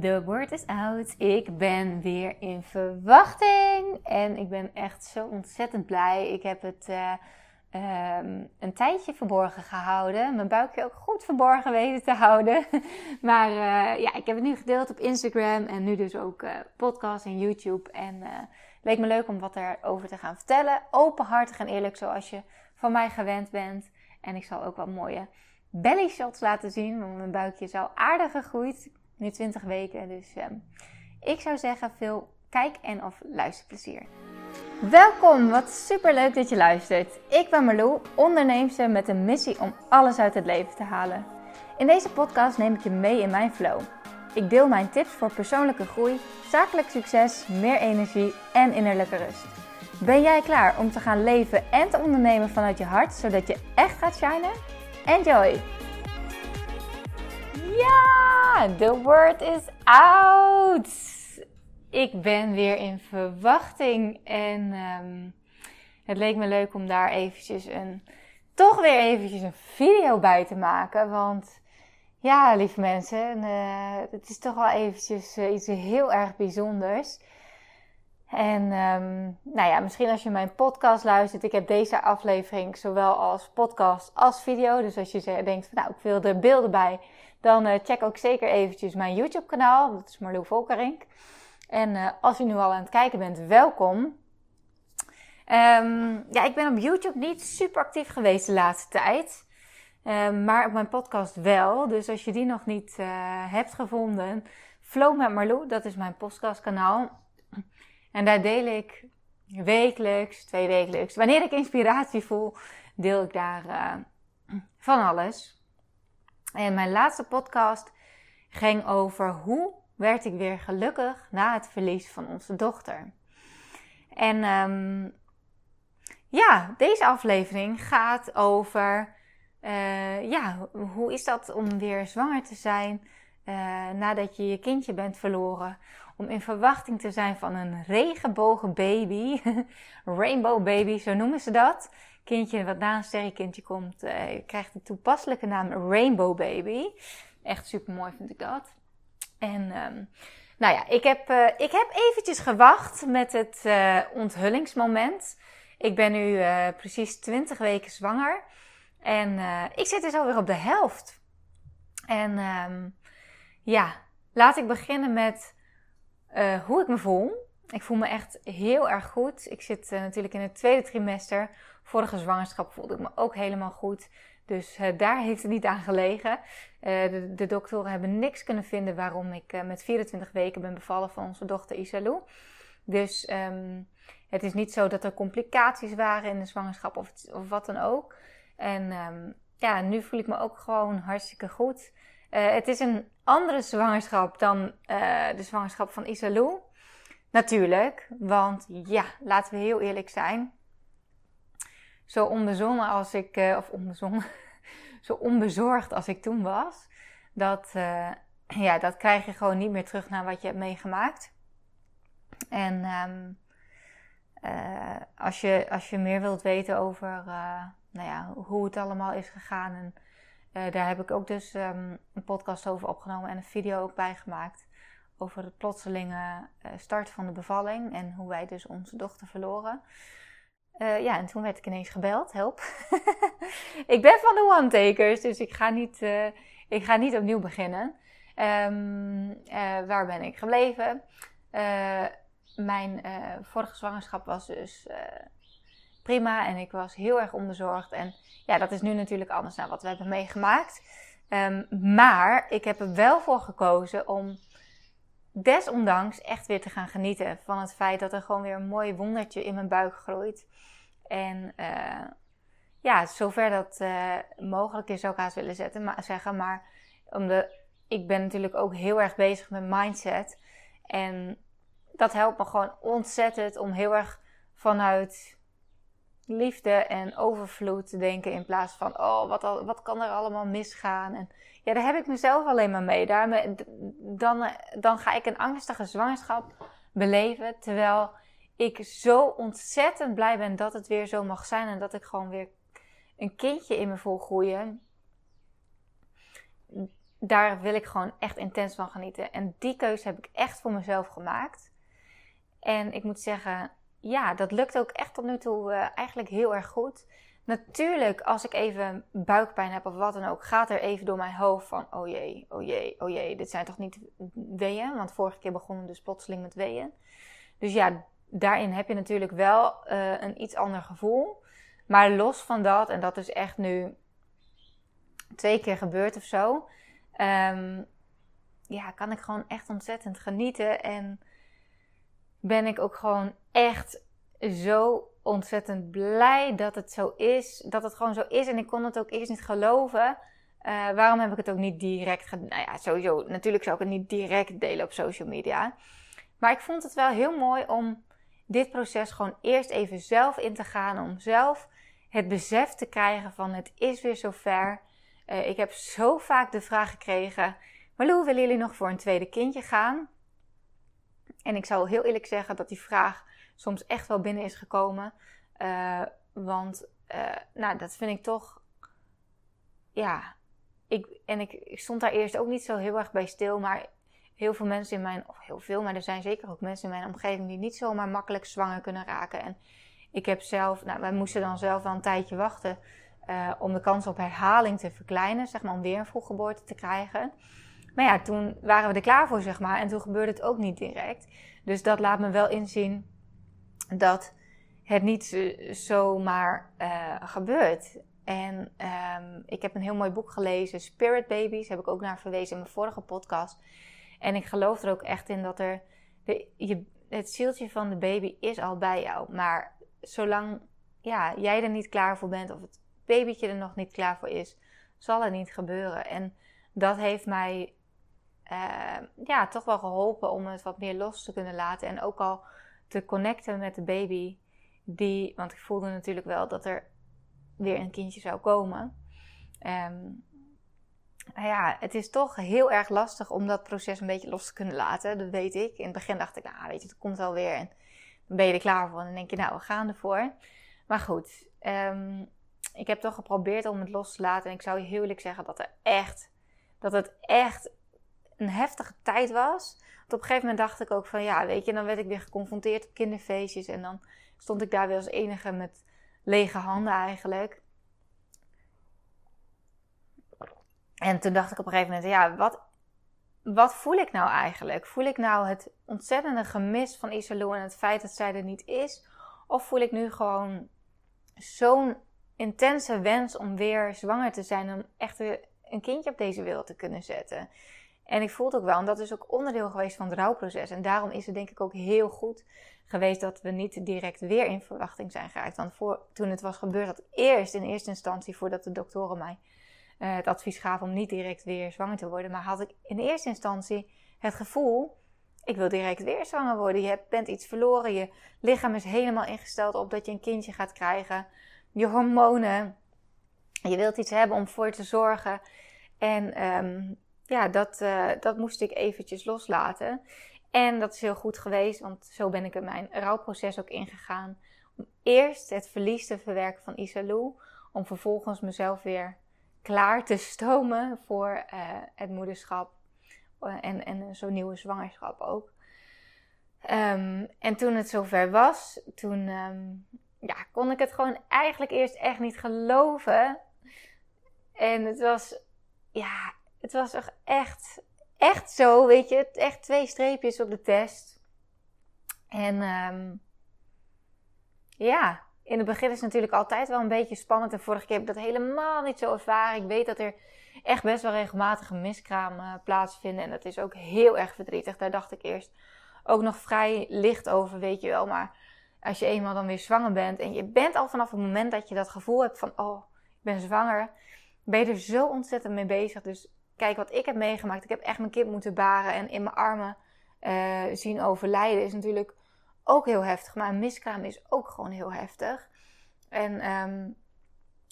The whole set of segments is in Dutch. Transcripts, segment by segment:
The word is out. Ik ben weer in verwachting. En ik ben echt zo ontzettend blij. Ik heb het uh, um, een tijdje verborgen gehouden. Mijn buikje ook goed verborgen weten te houden. maar uh, ja, ik heb het nu gedeeld op Instagram. En nu dus ook uh, podcast en YouTube. En leek me leuk om wat erover te gaan vertellen. Openhartig en eerlijk zoals je van mij gewend bent. En ik zal ook wat mooie belly shots laten zien. Want mijn buikje is al aardig gegroeid nu 20 weken. Dus uh, ik zou zeggen, veel kijk- en of luisterplezier. Welkom, wat super leuk dat je luistert. Ik ben Marlou, onderneemster met een missie om alles uit het leven te halen. In deze podcast neem ik je mee in mijn flow. Ik deel mijn tips voor persoonlijke groei, zakelijk succes, meer energie en innerlijke rust. Ben jij klaar om te gaan leven en te ondernemen vanuit je hart, zodat je echt gaat shinen? Enjoy! Ja, the word is out. Ik ben weer in verwachting en um, het leek me leuk om daar eventjes een, toch weer eventjes een video bij te maken. Want ja, lieve mensen, uh, het is toch wel eventjes uh, iets heel erg bijzonders. En um, nou ja, misschien als je mijn podcast luistert, ik heb deze aflevering zowel als podcast als video. Dus als je denkt van nou, ik wil er beelden bij, dan uh, check ook zeker eventjes mijn YouTube kanaal. Dat is Marlou Volkerink. En uh, als je nu al aan het kijken bent, welkom. Um, ja, ik ben op YouTube niet super actief geweest de laatste tijd. Um, maar op mijn podcast wel. Dus als je die nog niet uh, hebt gevonden, Flow met Marlou, dat is mijn podcastkanaal. En daar deel ik wekelijks, twee wekelijks. Wanneer ik inspiratie voel, deel ik daar van alles. En mijn laatste podcast ging over hoe werd ik weer gelukkig na het verlies van onze dochter. En um, ja, deze aflevering gaat over uh, ja, hoe is dat om weer zwanger te zijn uh, nadat je je kindje bent verloren. Om in verwachting te zijn van een regenbogenbaby. Rainbow baby, zo noemen ze dat. Kindje wat na een sterrenkindje komt, uh, krijgt de toepasselijke naam Rainbow baby. Echt super mooi vind ik dat. En um, nou ja, ik heb, uh, ik heb eventjes gewacht met het uh, onthullingsmoment. Ik ben nu precies 20 weken zwanger. En ik zit dus alweer op de helft. En um, ja, laat ik beginnen met hoe ik me voel. Ik voel me echt heel erg goed. Ik zit natuurlijk in het tweede trimester. Vorige zwangerschap voelde ik me ook helemaal goed. Dus uh, daar heeft het niet aan gelegen. Uh, de, de, doktoren hebben niks kunnen vinden waarom ik uh, met 24 weken ben bevallen van onze dochter Isalou. Dus um, het is niet zo dat er complicaties waren in de zwangerschap of, of wat dan ook. En um, ja, nu voel ik me ook gewoon hartstikke goed. het is een andere zwangerschap dan de zwangerschap van Isalou. Natuurlijk, want ja, laten we heel eerlijk zijn zo onbezonnen als ik, uh, of zo onbezorgd als ik toen was, dat, uh, ja, dat krijg je gewoon niet meer terug naar wat je hebt meegemaakt. En um, uh, als, je, als je meer wilt weten over nou ja, hoe het allemaal is gegaan, en daar heb ik ook dus um, een podcast over opgenomen en een video ook bij gemaakt. Over het plotselinge start van de bevalling en hoe wij dus onze dochter verloren. Uh, ja, en toen werd ik ineens gebeld. Help. ik ben van de one-takers, dus ik ga niet, uh, ik ga niet opnieuw beginnen. Um, uh, waar ben ik gebleven? mijn vorige zwangerschap was dus prima en ik was heel erg onbezorgd. En ja, dat is nu natuurlijk anders dan wat we hebben meegemaakt. Um, maar ik heb er wel voor gekozen om desondanks echt weer te gaan genieten van het feit dat er gewoon weer een mooi wondertje in mijn buik groeit. En uh, ja, zover dat uh, mogelijk is zou ik haast willen zetten, maar, zeggen. Maar omdat ik ben natuurlijk ook heel erg bezig met mindset. En dat helpt me gewoon ontzettend om heel erg vanuit liefde en overvloed te denken. In plaats van, oh, wat, wat kan er allemaal misgaan? En ja, daar heb ik mezelf alleen maar mee. Daarmee, dan, dan ga ik een angstige zwangerschap beleven. Terwijl ik zo ontzettend blij ben dat het weer zo mag zijn. En dat ik gewoon weer een kindje in me voel groeien. daar wil ik gewoon echt intens van genieten. En die keuze heb ik echt voor mezelf gemaakt. En ik moet zeggen, ja, dat lukt ook echt tot nu toe uh, eigenlijk heel erg goed. Natuurlijk, als ik even buikpijn heb of wat dan ook, gaat er even door mijn hoofd van: oh jee, oh jee, oh jee, dit zijn toch niet weeën? Want vorige keer begonnen dus plotseling met weeën. Dus ja, daarin heb je natuurlijk wel uh, een iets ander gevoel. Maar los van dat, en dat is echt nu twee keer gebeurd of zo, um, ja, kan ik gewoon echt ontzettend genieten. En ben ik ook gewoon echt zo ontzettend blij dat het zo is. Dat het gewoon zo is. En ik kon het ook eerst niet geloven. Uh, waarom heb ik het ook niet direct gedaan? Nou ja, sowieso. Natuurlijk zou ik het niet direct delen op social media. Maar ik vond het wel heel mooi om dit proces gewoon eerst even zelf in te gaan. Om zelf het besef te krijgen van het is weer zover. Uh, ik heb zo vaak de vraag gekregen: Marlou, willen jullie nog voor een tweede kindje gaan? En ik zou heel eerlijk zeggen dat die vraag soms echt wel binnen is gekomen. Uh, want uh, nou, dat vind ik toch. Ja. Ik, en ik, stond daar eerst ook niet zo heel erg bij stil. Maar heel veel mensen in mijn. Of heel veel, maar er zijn zeker ook mensen in mijn omgeving die niet zomaar makkelijk zwanger kunnen raken. En ik heb zelf. Nou, wij moesten dan zelf wel een tijdje wachten. Uh, om de kans op herhaling te verkleinen. Zeg maar om weer een vroeggeboorte te krijgen. Maar ja, toen waren we er klaar voor, zeg maar. En toen gebeurde het ook niet direct. Dus dat laat me wel inzien dat het niet zomaar uh, gebeurt. En um, ik heb een heel mooi boek gelezen, Spirit Babies, heb ik ook naar verwezen in mijn vorige podcast. En ik geloof er ook echt in dat er je, het zieltje van de baby is al bij jou. Maar zolang ja, jij er niet klaar voor bent of het babytje er nog niet klaar voor is, zal het niet gebeuren. En dat heeft mij uh, ja, toch wel geholpen om het wat meer los te kunnen laten. En ook al te connecten met de baby. Die, want ik voelde natuurlijk wel dat er weer een kindje zou komen. Um, ja, het is toch heel erg lastig om dat proces een beetje los te kunnen laten. Dat weet ik. In het begin dacht ik, nou weet je, het komt wel weer. En dan ben je er klaar voor. En dan denk je, nou, we gaan ervoor. Maar goed, um, ik heb toch geprobeerd om het los te laten. En ik zou je heel eerlijk zeggen dat er echt, dat het echt een heftige tijd was. Op een gegeven moment dacht ik ook van ja, weet je, dan werd ik weer geconfronteerd op kinderfeestjes. En dan stond ik daar weer als enige met lege handen eigenlijk. En toen dacht ik op een gegeven moment, ja, wat, wat voel ik nou eigenlijk? Voel ik nou het ontzettende gemis van Isalou en het feit dat zij er niet is? Of voel ik nu gewoon zo'n intense wens om weer zwanger te zijn, om echt een kindje op deze wereld te kunnen zetten? En ik voelde ook wel, en dat is ook onderdeel geweest van het rouwproces. En daarom is het denk ik ook heel goed geweest dat we niet direct weer in verwachting zijn geraakt. Want voor, toen het was gebeurd, had eerst in eerste instantie, voordat de doktoren mij uh, het advies gaven om niet direct weer zwanger te worden, maar had ik in eerste instantie het gevoel, ik wil direct weer zwanger worden. Je bent iets verloren, je lichaam is helemaal ingesteld op dat je een kindje gaat krijgen. Je hormonen, je wilt iets hebben om voor te zorgen. En um, ja, dat, uh, dat moest ik eventjes loslaten. En dat is heel goed geweest, want zo ben ik in mijn rouwproces ook ingegaan. Om eerst het verlies te verwerken van Isalou, om vervolgens mezelf weer klaar te stomen voor uh, het moederschap uh, en, en zo'n nieuwe zwangerschap ook. Um, en toen het zover was, toen um, ja, kon ik het gewoon eigenlijk eerst echt niet geloven. En het was, ja, het was toch echt, echt zo, weet je. Echt twee streepjes op de test. En um, ja, in het begin is het natuurlijk altijd wel een beetje spannend. En vorige keer heb ik dat helemaal niet zo ervaren. Ik weet dat er echt best wel regelmatig miskramen uh, plaatsvinden. En dat is ook heel erg verdrietig. Daar dacht ik eerst ook nog vrij licht over, weet je wel. Maar als je eenmaal dan weer zwanger bent en je bent al vanaf het moment dat je dat gevoel hebt van, oh, ik ben zwanger, ben je er zo ontzettend mee bezig. Dus kijk wat ik heb meegemaakt. Ik heb echt mijn kind moeten baren en in mijn armen uh, zien overlijden. Is natuurlijk ook heel heftig. Maar een miskraam is ook gewoon heel heftig. En um,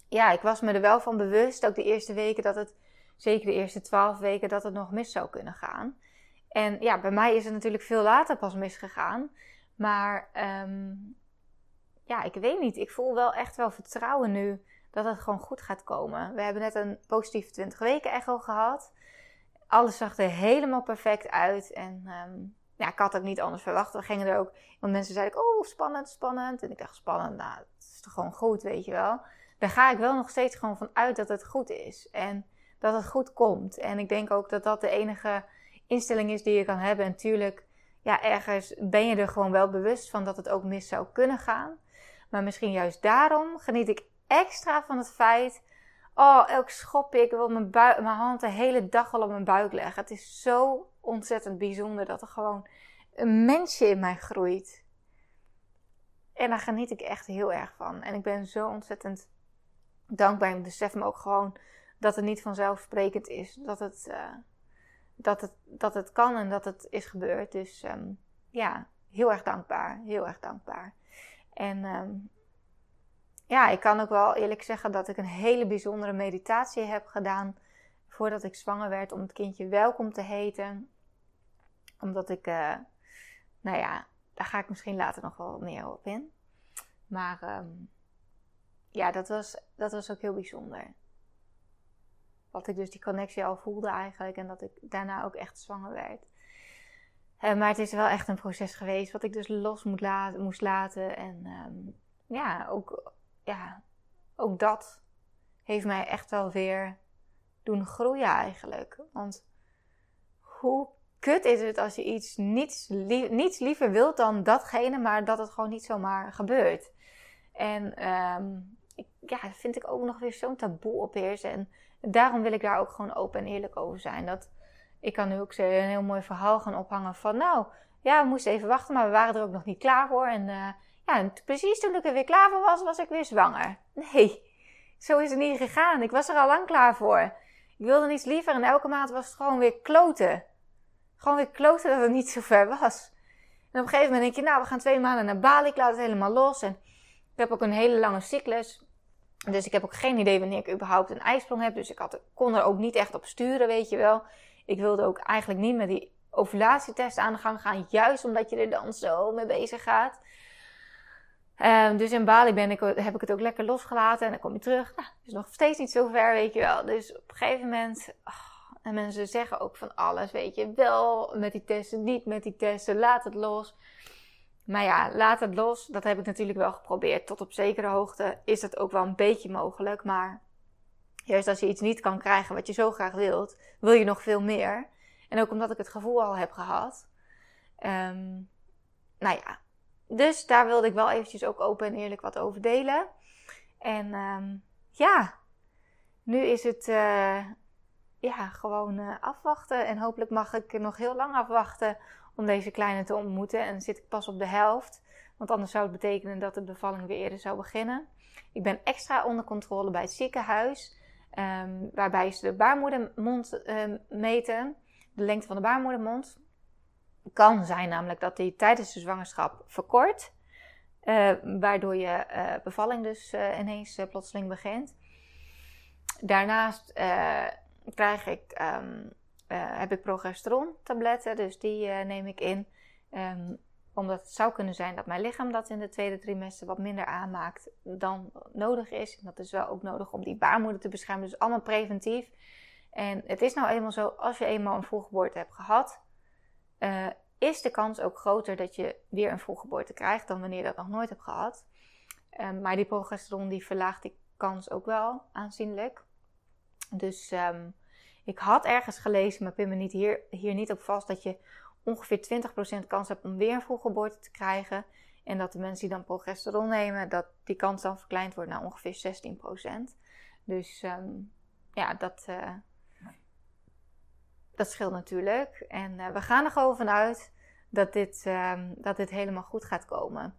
ja, ik was me er wel van bewust, ook de eerste weken, dat het, zeker de eerste twaalf weken, dat het nog mis zou kunnen gaan. En ja, bij mij is het natuurlijk veel later pas misgegaan. Maar um, ja, ik weet niet. Ik voel wel echt wel vertrouwen nu dat het gewoon goed gaat komen. We hebben net een positieve 20 weken echo gehad. alles zag er helemaal perfect uit. En ehm, ja, ik had het niet anders verwacht. We gingen er ook, want mensen zeiden, oh spannend, spannend. En ik dacht, spannend, nou, het is toch gewoon goed, weet je wel. Daar ga ik wel nog steeds gewoon van uit dat het goed is. En dat het goed komt. En ik denk ook dat dat de enige instelling is die je kan hebben. En natuurlijk, ja, ergens ben je er gewoon wel bewust van dat het ook mis zou kunnen gaan. Maar misschien juist daarom geniet ik extra van het feit. Oh, elk schop ik wil mijn, mijn hand de hele dag al op mijn buik leggen. Het is zo ontzettend bijzonder dat er gewoon een mensje in mij groeit. En daar geniet ik echt heel erg van. En ik ben zo ontzettend dankbaar. Ik besef me ook gewoon dat het niet vanzelfsprekend is. Dat het, uh, dat het, dat het kan en dat het is gebeurd. Dus um, ja, heel erg dankbaar. Heel erg dankbaar. En um, ja, ik kan ook wel eerlijk zeggen dat ik een hele bijzondere meditatie heb gedaan voordat ik zwanger werd om het kindje welkom te heten. Omdat ik, uh, nou ja, daar ga ik misschien later nog wel meer op in. Maar um, ja, dat was, dat was ook heel bijzonder. Dat ik dus die connectie al voelde eigenlijk en dat ik daarna ook echt zwanger werd. Uh, maar het is wel echt een proces geweest wat ik dus los moet moest laten. En um, ja, ook, ja, ook dat heeft mij echt wel weer doen groeien eigenlijk. Want hoe kut is het als je iets niets, niets liever wilt dan datgene, maar dat het gewoon niet zomaar gebeurt. En um, ik, ja, vind ik ook nog weer zo'n taboe opheersen. En daarom wil ik daar ook gewoon open en eerlijk over zijn. Dat ik kan nu ook een heel mooi verhaal gaan ophangen van, nou, ja, we moesten even wachten, maar we waren er ook nog niet klaar voor. En uh, precies toen ik er weer klaar voor was, was ik weer zwanger. Nee, zo is het niet gegaan. Ik was er al lang klaar voor. Ik wilde niets liever en elke maand was het gewoon weer kloten. Gewoon weer kloten dat het niet zo ver was. En op een gegeven moment denk je, nou, we gaan twee maanden naar Bali, ik laat het helemaal los. En ik heb ook een hele lange cyclus. Dus ik heb ook geen idee wanneer ik überhaupt een ijsprong heb. Dus ik had, kon er ook niet echt op sturen, weet je wel. Ik wilde ook eigenlijk niet met die ovulatietest aan de gang gaan. Juist omdat je er dan zo mee bezig gaat. Um, dus in Bali ben ik, heb ik het ook lekker losgelaten. En dan kom je terug. Nou, is nog steeds niet zo ver, weet je wel. Dus op een gegeven moment... Oh, en mensen zeggen ook van alles, weet je. Wel met die testen, niet met die testen. Laat het los. Maar ja, laat het los. Dat heb ik natuurlijk wel geprobeerd. Tot op zekere hoogte is dat ook wel een beetje mogelijk. Maar juist als je iets niet kan krijgen wat je zo graag wilt, wil je nog veel meer. En ook omdat ik het gevoel al heb gehad. Um, nou ja, dus daar wilde ik wel eventjes ook open en eerlijk wat over delen. En um, ja, nu is het uh, ja, gewoon uh, afwachten. En hopelijk mag ik nog heel lang afwachten om deze kleine te ontmoeten. En zit ik pas op de helft. Want anders zou het betekenen dat de bevalling weer eerder zou beginnen. Ik ben extra onder controle bij het ziekenhuis. Um, waarbij ze de baarmoedermond um, meten. De lengte van de baarmoedermond. Kan zijn namelijk dat die tijdens de zwangerschap verkort. Uh, waardoor je uh, bevalling dus uh, ineens plotseling begint. Daarnaast krijg ik um, heb ik progesteron tabletten, dus die neem ik in. Um, omdat het zou kunnen zijn dat mijn lichaam dat in de tweede trimester wat minder aanmaakt dan nodig is. En dat is wel ook nodig om die baarmoeder te beschermen. Dus allemaal preventief. En het is nou eenmaal zo, als je eenmaal een vroeggeboorte hebt gehad, uh, is de kans ook groter dat je weer een vroeggeboorte krijgt dan wanneer je dat nog nooit hebt gehad. Um, maar die progesteron die verlaagt die kans ook wel aanzienlijk. Dus um, ik had ergens gelezen, maar pin me niet hier, hier niet op vast, dat je ongeveer 20% kans hebt om weer een vroeggeboorte te krijgen. En dat de mensen die dan progesteron nemen, dat die kans dan verkleind wordt naar ongeveer 16%. Dus um, ja, dat, uh, dat scheelt natuurlijk. En uh, we gaan er gewoon vanuit dat dit, um, dat dit helemaal goed gaat komen.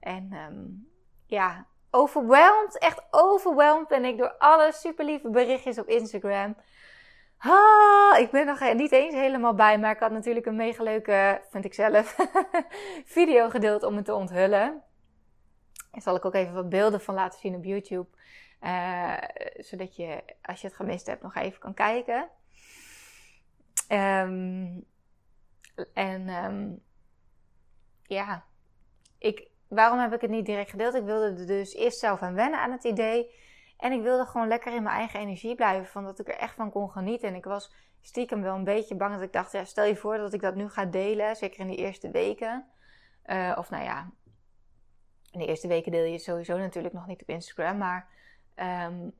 En um, ja, overwhelmed, echt overwhelmed ben ik door alle super lieve berichtjes op Instagram. Ah, ik ben nog niet eens helemaal bij, maar ik had natuurlijk een mega leuke, vind ik zelf, video gedeeld om het te onthullen. Daar zal ik ook even wat beelden van laten zien op YouTube. Uh, zodat je, als je het gemist hebt, nog even kan kijken. Um, en um, ja, ik, waarom heb ik het niet direct gedeeld? Ik wilde er dus eerst zelf aan wennen aan het idee. En ik wilde gewoon lekker in mijn eigen energie blijven. Van dat ik er echt van kon genieten. En ik was stiekem wel een beetje bang dat ik dacht, ja, stel je voor dat ik dat nu ga delen. Zeker in de eerste weken. Uh, of nou ja, in de eerste weken deel je sowieso natuurlijk nog niet op Instagram. Maar um,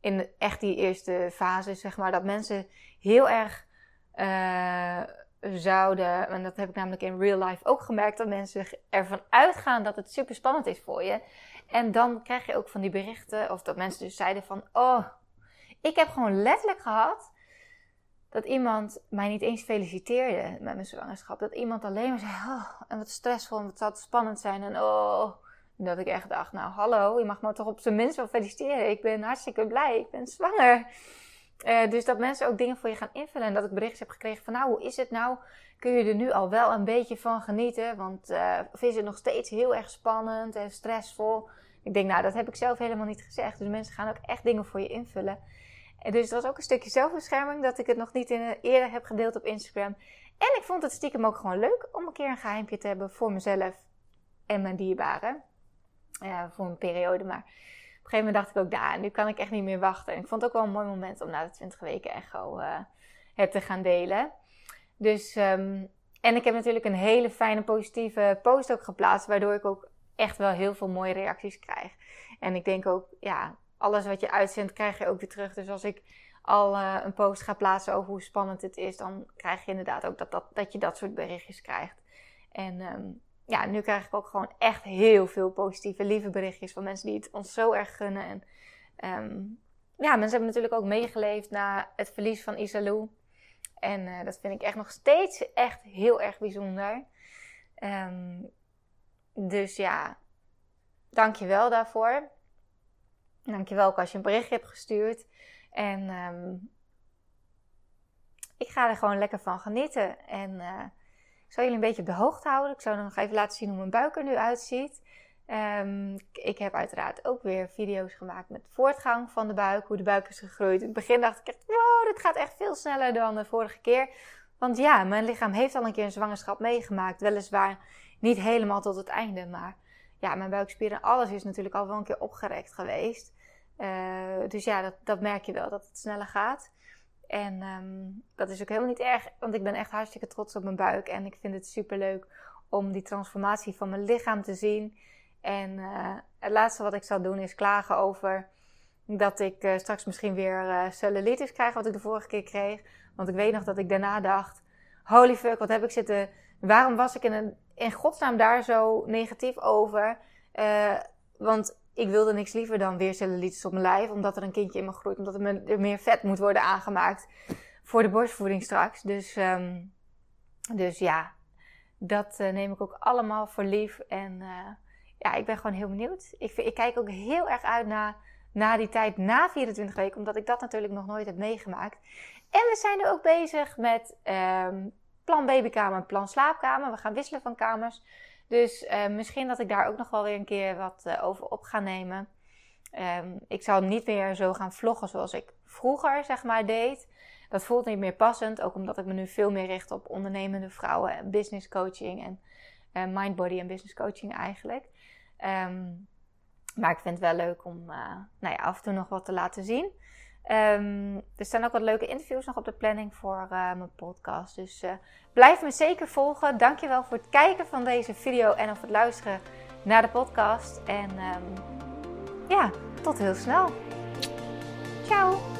in echt die eerste fase, zeg maar, dat mensen heel erg uh, zouden, en dat heb ik namelijk in real life ook gemerkt, dat mensen ervan uitgaan dat het super spannend is voor je. En dan krijg je ook van die berichten, of dat mensen dus zeiden van, oh, ik heb gewoon letterlijk gehad dat iemand mij niet eens feliciteerde met mijn zwangerschap. Dat iemand alleen maar zei, oh, en wat stressvol, en wat zou het spannend zijn, en oh. Dat ik echt dacht, nou hallo, je mag me toch op zijn minst wel feliciteren. Ik ben hartstikke blij, ik ben zwanger. Uh, dus dat mensen ook dingen voor je gaan invullen. En dat ik berichtjes heb gekregen van, nou, hoe is het nou? Kun je er nu al wel een beetje van genieten? Want uh, of is het nog steeds heel erg spannend en stressvol? Ik denk, nou, dat heb ik zelf helemaal niet gezegd. Dus mensen gaan ook echt dingen voor je invullen. En dus het was ook een stukje zelfbescherming dat ik het nog niet in, eerder heb gedeeld op Instagram. En ik vond het stiekem ook gewoon leuk om een keer een geheimpje te hebben voor mezelf en mijn dierbaren. Voor een periode, maar een gegeven moment dacht ik ook, nou, nu kan ik echt niet meer wachten. En ik vond het ook wel een mooi moment om na de 20 weken echo uh, het te gaan delen. Dus, um, en ik heb natuurlijk een hele fijne positieve post ook geplaatst, waardoor ik ook echt wel heel veel mooie reacties krijg. En ik denk ook, ja, alles wat je uitzendt, krijg je ook weer terug. Dus als ik al uh, een post ga plaatsen over hoe spannend het is, dan krijg je inderdaad ook dat, dat, dat je dat soort berichtjes krijgt. En um, ja, nu krijg ik ook gewoon echt heel veel positieve, lieve berichtjes van mensen die het ons zo erg gunnen. En um, ja, mensen hebben natuurlijk ook meegeleefd na het verlies van Isalou. En uh, dat vind ik echt nog steeds echt heel erg bijzonder. Um, dus ja, dank je wel daarvoor. Dank je wel ook als je een berichtje hebt gestuurd. En um, ik ga er gewoon lekker van genieten. En uh, zal jullie een beetje op de hoogte houden. Ik zou nog even laten zien hoe mijn buik er nu uitziet. Um, ik heb uiteraard ook weer video's gemaakt met voortgang van de buik, hoe de buik is gegroeid. In het begin dacht ik echt, wow, dit gaat echt veel sneller dan de vorige keer. Want ja, mijn lichaam heeft al een keer een zwangerschap meegemaakt. Weliswaar niet helemaal tot het einde, maar ja, mijn buikspieren en alles is natuurlijk al wel een keer opgerekt geweest. Uh, dus ja, dat, dat merk je wel, dat het sneller gaat. En um, dat is ook helemaal niet erg, want ik ben echt hartstikke trots op mijn buik. En ik vind het super leuk om die transformatie van mijn lichaam te zien. En uh, het laatste wat ik zal doen is klagen over dat ik uh, straks misschien weer uh, cellulitis krijg, wat ik de vorige keer kreeg. Want ik weet nog dat ik daarna dacht: holy fuck, wat heb ik zitten. Waarom was ik in, een, in godsnaam daar zo negatief over? want ik wilde niks liever dan weer cellulitis op mijn lijf, omdat er een kindje in me groeit, omdat er meer vet moet worden aangemaakt voor de borstvoeding straks. Dus, um, dus ja, dat uh, neem ik ook allemaal voor lief. En uh, ja, ik ben gewoon heel benieuwd. Ik, ik kijk ook heel erg uit naar, die tijd na 24 weken, omdat ik dat natuurlijk nog nooit heb meegemaakt. En we zijn er ook bezig met um, plan babykamer en plan slaapkamer. We gaan wisselen van kamers. Dus uh, misschien dat ik daar ook nog wel weer een keer wat uh, over op ga nemen. Um, ik zal niet meer zo gaan vloggen zoals ik vroeger zeg maar deed. Dat voelt niet meer passend, ook omdat ik me nu veel meer richt op ondernemende vrouwen en business coaching en uh, mind, body en business coaching eigenlijk. Um, maar ik vind het wel leuk om nou ja, af en toe nog wat te laten zien. Um, er staan ook wat leuke interviews nog op de planning voor uh, mijn podcast. Dus uh, blijf me zeker volgen. Dankjewel voor het kijken van deze video en of het luisteren naar de podcast. En um, ja, tot heel snel. Ciao!